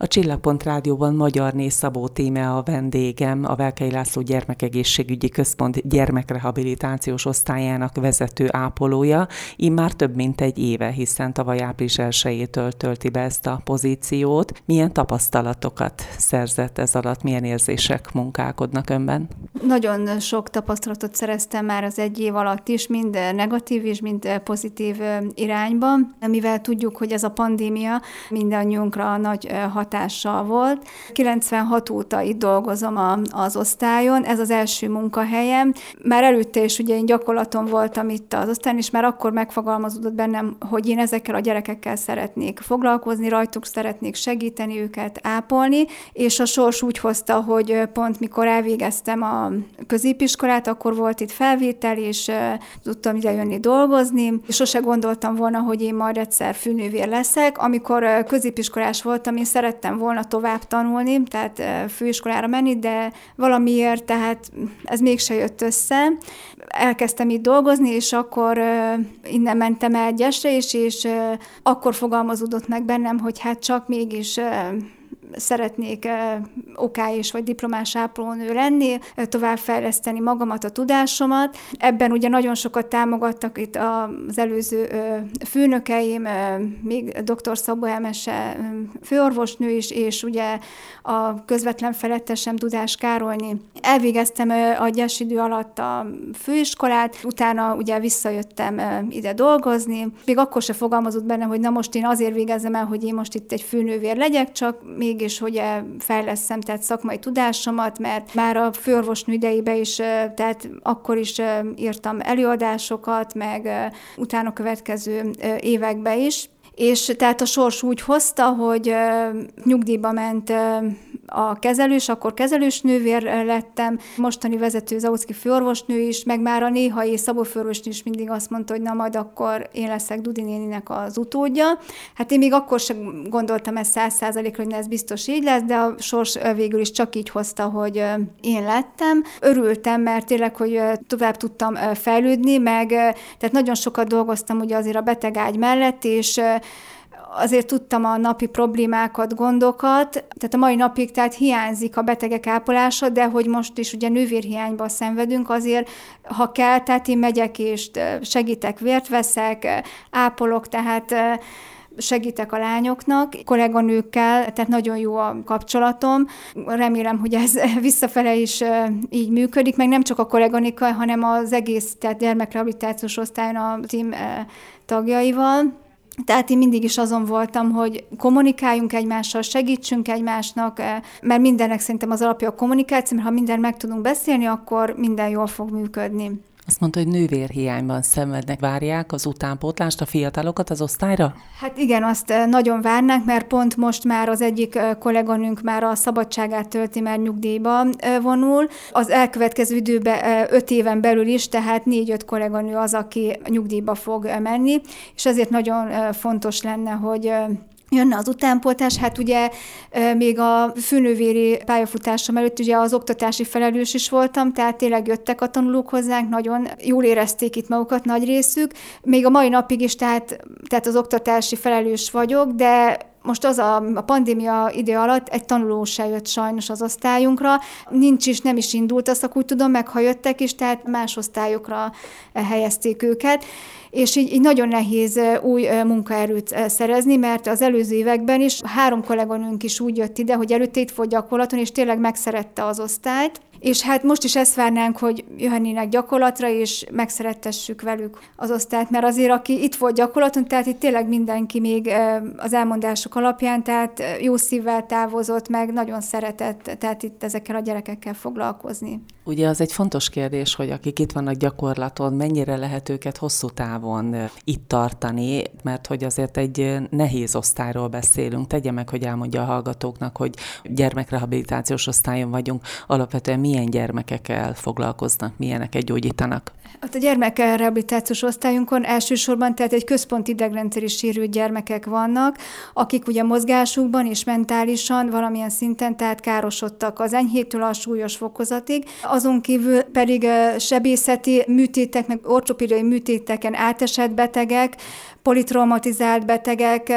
A Csillagpont Rádióban Magyar Néz Szabó Tíme a vendégem, a Velkei László Gyermekegészségügyi Központ gyermekrehabilitációs osztályának vezető ápolója, már több mint egy éve, hiszen tavaly április 1-től tölti be ezt a pozíciót. Milyen tapasztalatokat szerzett ez alatt, milyen érzések munkálkodnak önben? Nagyon sok tapasztalatot szereztem már az egy év alatt is, mind negatív és mind pozitív irányban, mivel tudjuk, hogy ez a pandémia mindannyiunkra nagy hatással volt. 96 óta itt dolgozom a, az osztályon, ez az első munkahelyem. Már előtte is ugye én gyakorlaton voltam itt az osztályon, és már akkor megfogalmazódott bennem, hogy én ezekkel a gyerekekkel szeretnék foglalkozni, rajtuk szeretnék segíteni őket, ápolni, és a sors úgy hozta, hogy pont mikor elvégeztem a középiskolát, akkor volt itt felvétel, és tudtam ide jönni dolgozni, sose gondoltam volna, hogy én majd egyszer főnővér leszek. Amikor középiskolás voltam, én szerettem volna tovább tanulni, tehát főiskolára menni, de valamiért, tehát ez mégse jött össze. Elkezdtem itt dolgozni, és akkor innen mentem el Gyesre is, és akkor fogalmazódott meg bennem, hogy hát csak mégis szeretnék okályos vagy diplomás ápolónő lenni, továbbfejleszteni magamat, a tudásomat. Ebben ugye nagyon sokat támogattak itt az előző főnökeim, még dr. Szabó Elmese főorvosnő is, és ugye a közvetlen felettesem Dudás Károlni. Elvégeztem a gyes idő alatt a főiskolát, utána ugye visszajöttem ide dolgozni. Még akkor se fogalmazott bennem, hogy na most én azért végezem el, hogy én most itt egy főnővér legyek, csak mégis hogy fejleszem tehát szakmai tudásomat, mert már a főorvosnő idejében is, tehát akkor is írtam előadásokat, meg utána következő években is. És tehát a sors úgy hozta, hogy nyugdíjba ment a kezelős, akkor kezelős nővér lettem, mostani vezető Zaucki főorvosnő is, meg már a néhai Szabó főorvosnő is mindig azt mondta, hogy na majd akkor én leszek Dudi néninek az utódja. Hát én még akkor sem gondoltam ezt száz százalékra, hogy ez biztos így lesz, de a sors végül is csak így hozta, hogy én lettem. Örültem, mert tényleg, hogy tovább tudtam fejlődni, meg tehát nagyon sokat dolgoztam ugye azért a betegágy mellett, és azért tudtam a napi problémákat, gondokat, tehát a mai napig tehát hiányzik a betegek ápolása, de hogy most is ugye nővérhiányba szenvedünk, azért ha kell, tehát én megyek és segítek, vért veszek, ápolok, tehát segítek a lányoknak, kolléganőkkel, tehát nagyon jó a kapcsolatom. Remélem, hogy ez visszafele is így működik, meg nem csak a kolléganikkal, hanem az egész tehát gyermekrehabilitációs osztályon a team tagjaival. Tehát én mindig is azon voltam, hogy kommunikáljunk egymással, segítsünk egymásnak, eh, mert mindennek szerintem az alapja a kommunikáció, mert ha minden meg tudunk beszélni, akkor minden jól fog működni. Azt mondta, hogy nővérhiányban szenvednek. Várják az utánpótlást, a fiatalokat az osztályra? Hát igen, azt eh, nagyon várnánk, mert pont most már az egyik eh, kolléganünk már a szabadságát tölti, már nyugdíjba eh, vonul. Az elkövetkező időben öt éven belül is, tehát négy-öt kolléganő az, aki nyugdíjba fog menni, és ezért nagyon fontos lenne, hogy jönne az utánpótlás, hát ugye még a főnővéri pályafutásom előtt ugye az oktatási felelős is voltam, tehát tényleg jöttek a tanulók hozzánk, nagyon jól érezték itt magukat nagy részük. Még a mai napig is, tehát, tehát az oktatási felelős vagyok, de most az a, a pandémia ide alatt egy tanuló se jött sajnos az osztályunkra, nincs is, nem is indult, azt úgy tudom, meg ha jöttek is, tehát más osztályokra helyezték őket és így, így nagyon nehéz új munkaerőt szerezni, mert az előző években is három kolléganőnk is úgy jött ide, hogy előtte itt volt gyakorlaton, és tényleg megszerette az osztályt, és hát most is ezt várnánk, hogy jöhennének gyakorlatra, és megszerettessük velük az osztályt, mert azért, aki itt volt gyakorlaton, tehát itt tényleg mindenki még az elmondások alapján, tehát jó szívvel távozott, meg nagyon szeretett, tehát itt ezekkel a gyerekekkel foglalkozni. Ugye az egy fontos kérdés, hogy akik itt vannak gyakorlaton, mennyire lehet őket hosszú távon itt tartani, mert hogy azért egy nehéz osztályról beszélünk. Tegye meg, hogy elmondja a hallgatóknak, hogy gyermekrehabilitációs osztályon vagyunk, alapvetően milyen gyermekekkel foglalkoznak, milyeneket gyógyítanak? Hát a gyermekrehabilitációs osztályunkon elsősorban tehát egy központi idegrendszeri sérült gyermekek vannak, akik ugye mozgásukban és mentálisan valamilyen szinten tehát károsodtak az enyhétől a súlyos fokozatig. Azon kívül pedig sebészeti műtétek, meg ortopédiai műtéteken átesett betegek, politraumatizált betegek,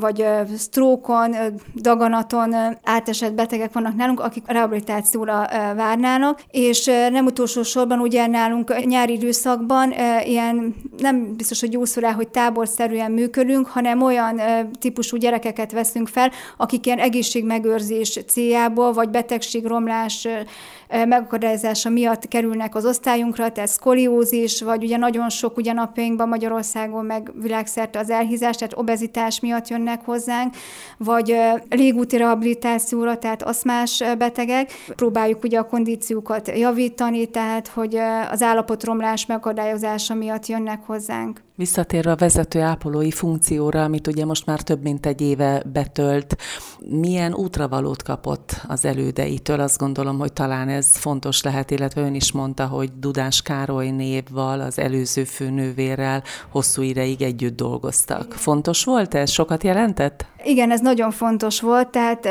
vagy sztrókon, daganaton átesett betegek vannak nálunk, akik rehabilitációra várnának, és nem utolsó sorban ugye nálunk nyári időszakban ilyen nem biztos, hogy jó szó rá, hogy táborszerűen működünk, hanem olyan típusú gyerekeket veszünk fel, akik ilyen egészségmegőrzés céljából, vagy betegségromlás megakadályozása miatt kerülnek az osztályunkra, tehát szkoliózis, vagy ugye nagyon sok ugye napjainkban Magyarországon meg világszerte az elhízás, tehát obezitás miatt jönnek hozzánk, vagy légúti rehabilitációra, tehát aszmás betegek. Próbáljuk ugye a kondíciókat javítani, tehát hogy az állapotromlás megakadályozása miatt jönnek hozzánk. Visszatérve a vezető ápolói funkcióra, amit ugye most már több mint egy éve betölt, milyen útravalót kapott az elődeitől? Azt gondolom, hogy talán ez fontos lehet, illetve ön is mondta, hogy Dudás Károly névval, az előző főnővérrel hosszú ideig együtt dolgoztak. Igen. Fontos volt ez? Sokat jelentett? Igen, ez nagyon fontos volt, tehát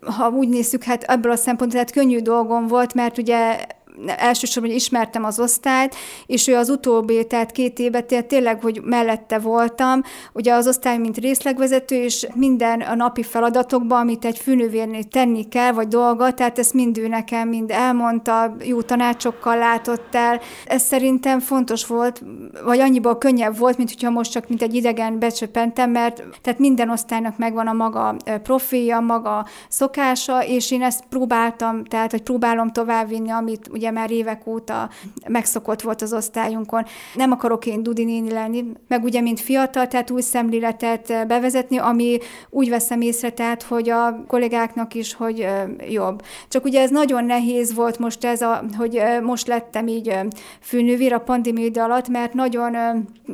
ha úgy nézzük, hát ebből a szempontból tehát könnyű dolgom volt, mert ugye elsősorban hogy ismertem az osztályt, és ő az utóbbi, tehát két évet tényleg, hogy mellette voltam, ugye az osztály, mint részlegvezető, és minden a napi feladatokban, amit egy főnővérnél tenni kell, vagy dolga, tehát ezt mind ő nekem mind elmondta, jó tanácsokkal látott el. Ez szerintem fontos volt, vagy annyiból könnyebb volt, mint hogyha most csak mint egy idegen becsöpentem, mert tehát minden osztálynak megvan a maga profilja, maga szokása, és én ezt próbáltam, tehát hogy próbálom továbbvinni, amit ugye ugye már évek óta megszokott volt az osztályunkon. Nem akarok én Dudi néni lenni, meg ugye, mint fiatal, tehát új szemléletet bevezetni, ami úgy veszem észre, tehát, hogy a kollégáknak is, hogy jobb. Csak ugye ez nagyon nehéz volt most ez, a, hogy most lettem így főnővér a pandémia alatt, mert nagyon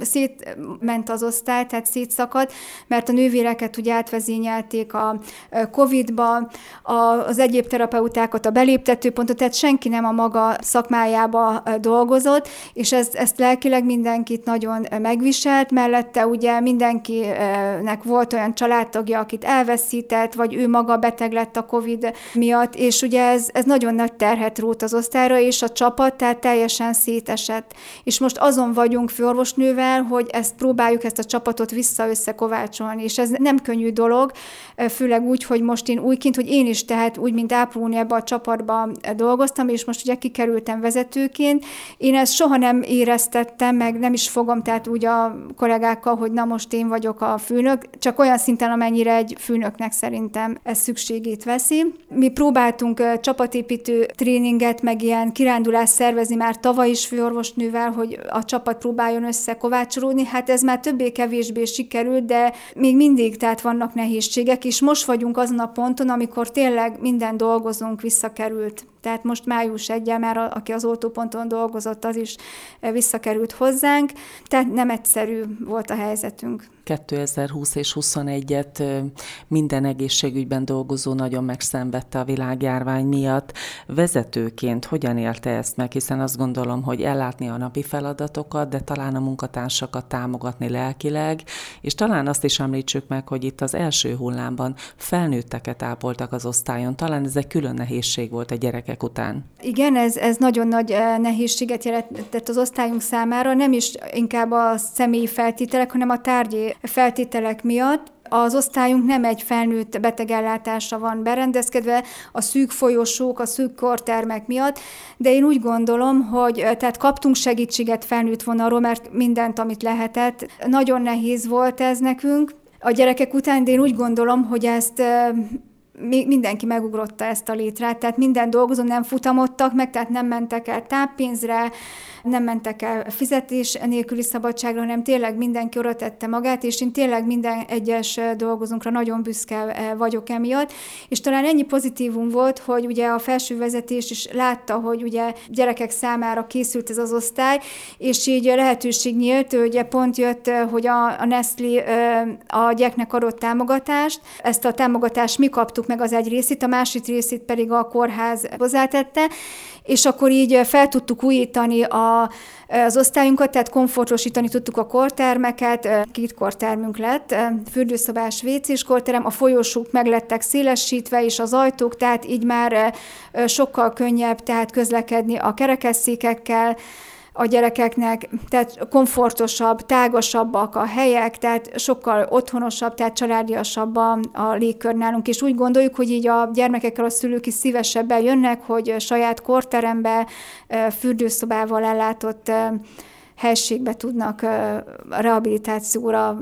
szétment az osztály, tehát szétszakadt, mert a nővéreket ugye átvezényelték a Covid-ba, az egyéb terapeutákat a beléptetőpontot, tehát senki nem a maga szakmájába dolgozott, és ez, ezt lelkileg mindenkit nagyon megviselt, mellette ugye mindenkinek volt olyan családtagja, akit elveszített, vagy ő maga beteg lett a Covid miatt, és ugye ez, ez nagyon nagy terhet rót az osztályra, és a csapat tehát teljesen szétesett. És most azon vagyunk főorvosnővel, hogy ezt próbáljuk ezt a csapatot vissza-összekovácsolni, és ez nem könnyű dolog, főleg úgy, hogy most én újként, hogy én is tehát úgy, mint ápolóni ebbe a csapatba dolgoztam, és most ugye kikerültem vezetőként. Én ezt soha nem éreztettem, meg nem is fogom, tehát úgy a kollégákkal, hogy na most én vagyok a főnök, csak olyan szinten, amennyire egy főnöknek szerintem ez szükségét veszi. Mi próbáltunk csapatépítő tréninget, meg ilyen kirándulás szervezni már tavaly is főorvosnővel, hogy a csapat próbáljon összekovácsolódni. Hát ez már többé-kevésbé sikerült, de még mindig tehát vannak nehézségek, és most vagyunk azon a ponton, amikor tényleg minden dolgozunk visszakerült tehát most május 1 már aki az oltóponton dolgozott, az is eh, visszakerült hozzánk, tehát nem egyszerű volt a helyzetünk. 2020 és 21-et minden egészségügyben dolgozó nagyon megszenvedte a világjárvány miatt. Vezetőként hogyan élte ezt meg, hiszen azt gondolom, hogy ellátni a napi feladatokat, de talán a munkatársakat támogatni lelkileg, és talán azt is említsük meg, hogy itt az első hullámban felnőtteket ápoltak az osztályon. Talán ez egy külön nehézség volt a gyerekek után. Igen, ez, ez nagyon nagy nehézséget jelentett az osztályunk számára, nem is inkább a személyi feltételek, hanem a tárgyi feltételek miatt, az osztályunk nem egy felnőtt betegellátásra van berendezkedve a szűk folyosók, a szűk kortermek miatt, de én úgy gondolom, hogy tehát kaptunk segítséget felnőtt vonalról, mert mindent, amit lehetett. Nagyon nehéz volt ez nekünk. A gyerekek után, de én úgy gondolom, hogy ezt mindenki megugrotta ezt a létrát, tehát minden dolgozó nem futamodtak meg, tehát nem mentek el táppénzre, nem mentek el fizetés nélküli szabadságra, hanem tényleg mindenki oda tette magát, és én tényleg minden egyes dolgozónkra nagyon büszke vagyok emiatt, és talán ennyi pozitívum volt, hogy ugye a felső vezetés is látta, hogy ugye gyerekek számára készült ez az osztály, és így lehetőség nyílt, ugye pont jött, hogy a, a Nestlé a gyeknek adott támogatást, ezt a támogatást mi kaptuk meg az egy részét, a másik részét pedig a kórház hozzátette, és akkor így fel tudtuk újítani a, az osztályunkat, tehát komfortosítani tudtuk a kortermeket, két kortermünk lett, fürdőszobás, vécés korterem, a folyosók meg lettek szélesítve, és az ajtók, tehát így már sokkal könnyebb tehát közlekedni a kerekesszékekkel, a gyerekeknek, tehát komfortosabb, tágasabbak a helyek, tehát sokkal otthonosabb, tehát családiasabb a, a légkör nálunk, és úgy gondoljuk, hogy így a gyermekekkel a szülők is szívesebben jönnek, hogy saját korterembe, fürdőszobával ellátott helységbe tudnak rehabilitációra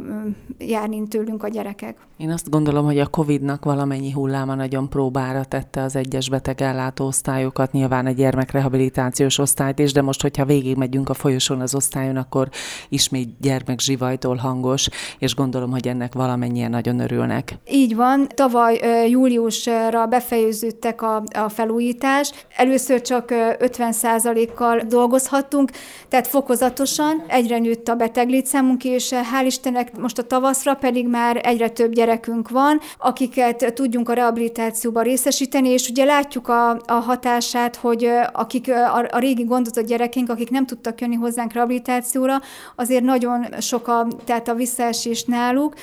járni tőlünk a gyerekek. Én azt gondolom, hogy a COVID-nak valamennyi hulláma nagyon próbára tette az egyes betegellátó osztályokat, nyilván a gyermekrehabilitációs osztályt is, de most, hogyha végigmegyünk a folyosón az osztályon, akkor ismét gyermek zsivajtól hangos, és gondolom, hogy ennek valamennyien nagyon örülnek. Így van. Tavaly júliusra befejeződtek a, a felújítás. Először csak 50%-kal dolgozhattunk, tehát fokozatosan egyre nőtt a beteglétszámunk, és hál' Istennek most a tavaszra pedig már egyre több gyerek gyerekünk van, akiket tudjunk a rehabilitációban részesíteni, és ugye látjuk a, a hatását, hogy akik a, a régi gondozott gyerekeink, akik nem tudtak jönni hozzánk rehabilitációra, azért nagyon sok a, tehát a visszaesés náluk,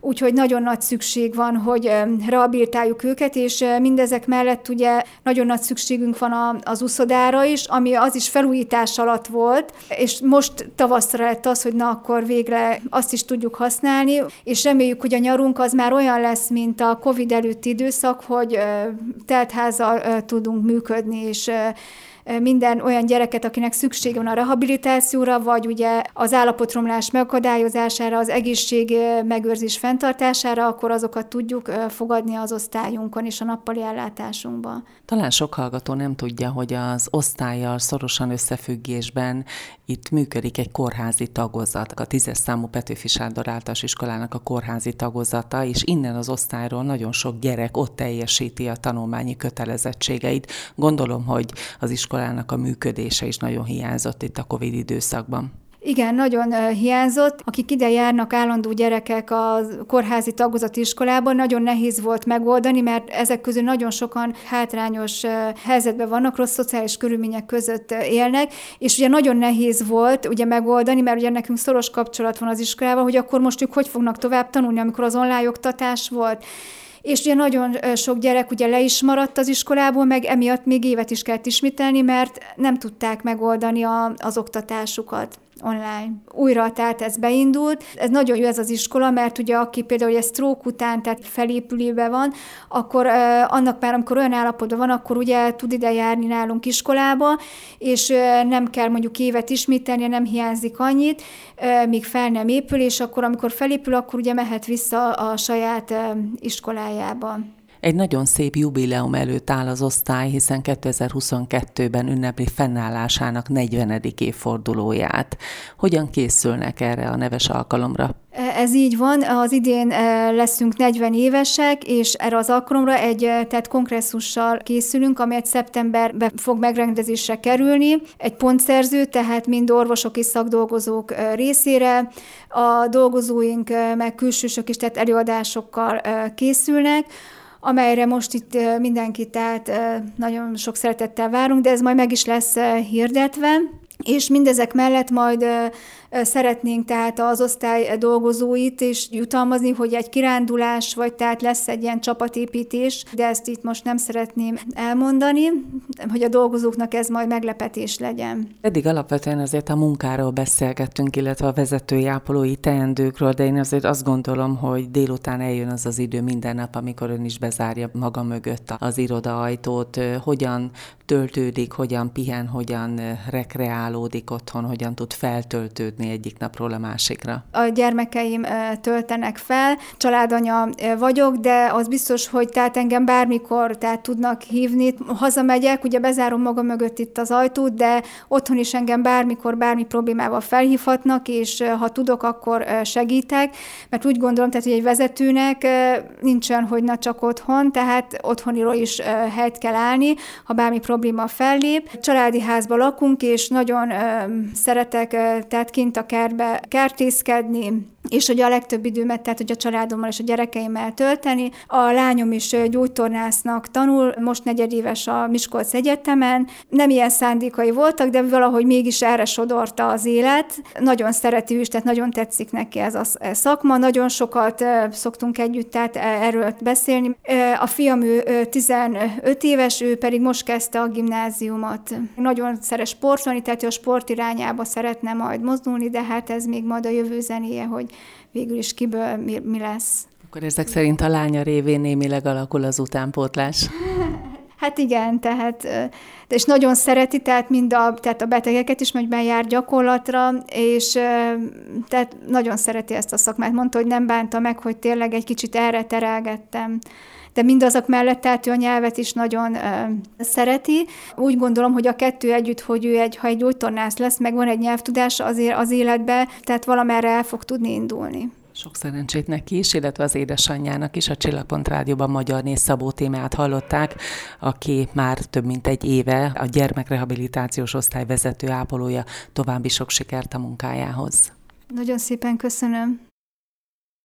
úgyhogy nagyon nagy szükség van, hogy rehabilitáljuk őket, és mindezek mellett ugye nagyon nagy szükségünk van az uszodára is, ami az is felújítás alatt volt, és most tavaszra lett az, hogy na akkor végre azt is tudjuk használni, és reméljük, hogy a nyarunk az már olyan lesz, mint a COVID előtti időszak, hogy teltházzal tudunk működni, és minden olyan gyereket, akinek szüksége van a rehabilitációra, vagy ugye az állapotromlás megakadályozására, az egészség megőrzés fenntartására, akkor azokat tudjuk fogadni az osztályunkon és a nappali ellátásunkban. Talán sok hallgató nem tudja, hogy az osztályjal szorosan összefüggésben itt működik egy kórházi tagozat, a tízes számú Petőfi Sándor általános iskolának a kórházi tagozata, és innen az osztályról nagyon sok gyerek ott teljesíti a tanulmányi kötelezettségeit. Gondolom, hogy az iskolának a működése is nagyon hiányzott itt a Covid időszakban. Igen, nagyon hiányzott. Akik ide járnak állandó gyerekek a kórházi tagozati iskolában, nagyon nehéz volt megoldani, mert ezek közül nagyon sokan hátrányos helyzetben vannak, rossz szociális körülmények között élnek, és ugye nagyon nehéz volt ugye megoldani, mert ugye nekünk szoros kapcsolat van az iskolával, hogy akkor most ők hogy fognak tovább tanulni, amikor az online oktatás volt és ugye nagyon sok gyerek ugye le is maradt az iskolából, meg emiatt még évet is kellett ismételni, mert nem tudták megoldani a, az oktatásukat online. Újra, tehát ez beindult. Ez nagyon jó ez az iskola, mert ugye aki például egy stroke után, tehát felépülőbe van, akkor uh, annak már, amikor olyan állapotban van, akkor ugye tud ide járni nálunk iskolába, és uh, nem kell mondjuk évet ismételni, nem hiányzik annyit, uh, míg fel nem épül, és akkor amikor felépül, akkor ugye mehet vissza a saját uh, iskolájába. Egy nagyon szép jubileum előtt áll az osztály, hiszen 2022-ben ünnepli fennállásának 40. évfordulóját. Hogyan készülnek erre a neves alkalomra? Ez így van, az idén e, leszünk 40 évesek, és erre az alkalomra egy e, tehát kongresszussal készülünk, amelyet szeptemberben fog megrendezésre kerülni. Egy pontszerző, tehát mind orvosok és szakdolgozók e, részére. A dolgozóink meg külsősök is, tehát előadásokkal készülnek amelyre most itt mindenkit tehát nagyon sok szeretettel várunk, de ez majd meg is lesz hirdetve, és mindezek mellett majd Szeretnénk tehát az osztály dolgozóit is jutalmazni, hogy egy kirándulás, vagy tehát lesz egy ilyen csapatépítés, de ezt itt most nem szeretném elmondani, hogy a dolgozóknak ez majd meglepetés legyen. Eddig alapvetően azért a munkáról beszélgettünk, illetve a vezetői ápolói teendőkről, de én azért azt gondolom, hogy délután eljön az az idő minden nap, amikor ön is bezárja maga mögött az iroda ajtót, hogyan töltődik, hogyan pihen, hogyan rekreálódik otthon, hogyan tud feltöltődni töltődni egyik napról a másikra? A gyermekeim töltenek fel, családanya vagyok, de az biztos, hogy tehát engem bármikor tehát tudnak hívni. Hazamegyek, ugye bezárom magam mögött itt az ajtót, de otthon is engem bármikor, bármi problémával felhívhatnak, és ha tudok, akkor segítek, mert úgy gondolom, tehát, hogy egy vezetőnek nincsen, hogy na csak otthon, tehát otthoniról is helyt kell állni, ha bármi probléma fellép. Családi házban lakunk, és nagyon szeretek tehát kint a kertbe kertészkedni, és hogy a legtöbb időmet, tehát hogy a családommal és a gyerekeimmel tölteni. A lányom is gyógytornásznak tanul, most negyedéves a Miskolc Egyetemen. Nem ilyen szándékai voltak, de valahogy mégis erre sodorta az élet. Nagyon szereti is, tehát nagyon tetszik neki ez a szakma. Nagyon sokat szoktunk együtt tehát erről beszélni. A fiam ő 15 éves, ő pedig most kezdte a gimnáziumot. Nagyon szeret sportolni, tehát a sport irányába szeretne majd mozdulni, de hát ez még majd a jövő zenéje, hogy végül is kiből mi, mi lesz. Akkor ezek szerint a lánya révén némileg alakul az utánpótlás. Hát igen, tehát, és nagyon szereti, tehát mind a, tehát a betegeket is, hogy jár gyakorlatra, és tehát nagyon szereti ezt a szakmát. Mondta, hogy nem bánta meg, hogy tényleg egy kicsit erre terelgettem de mindazok mellett tehát ő a nyelvet is nagyon ö, szereti. Úgy gondolom, hogy a kettő együtt, hogy ő egy, ha egy gyógytornász lesz, meg van egy nyelvtudás azért az életbe, tehát valamerre el fog tudni indulni. Sok szerencsét neki is, illetve az édesanyjának is. A Csillagpont Rádióban Magyar Néz Szabó témát hallották, aki már több mint egy éve a gyermekrehabilitációs osztály vezető ápolója. További sok sikert a munkájához. Nagyon szépen köszönöm.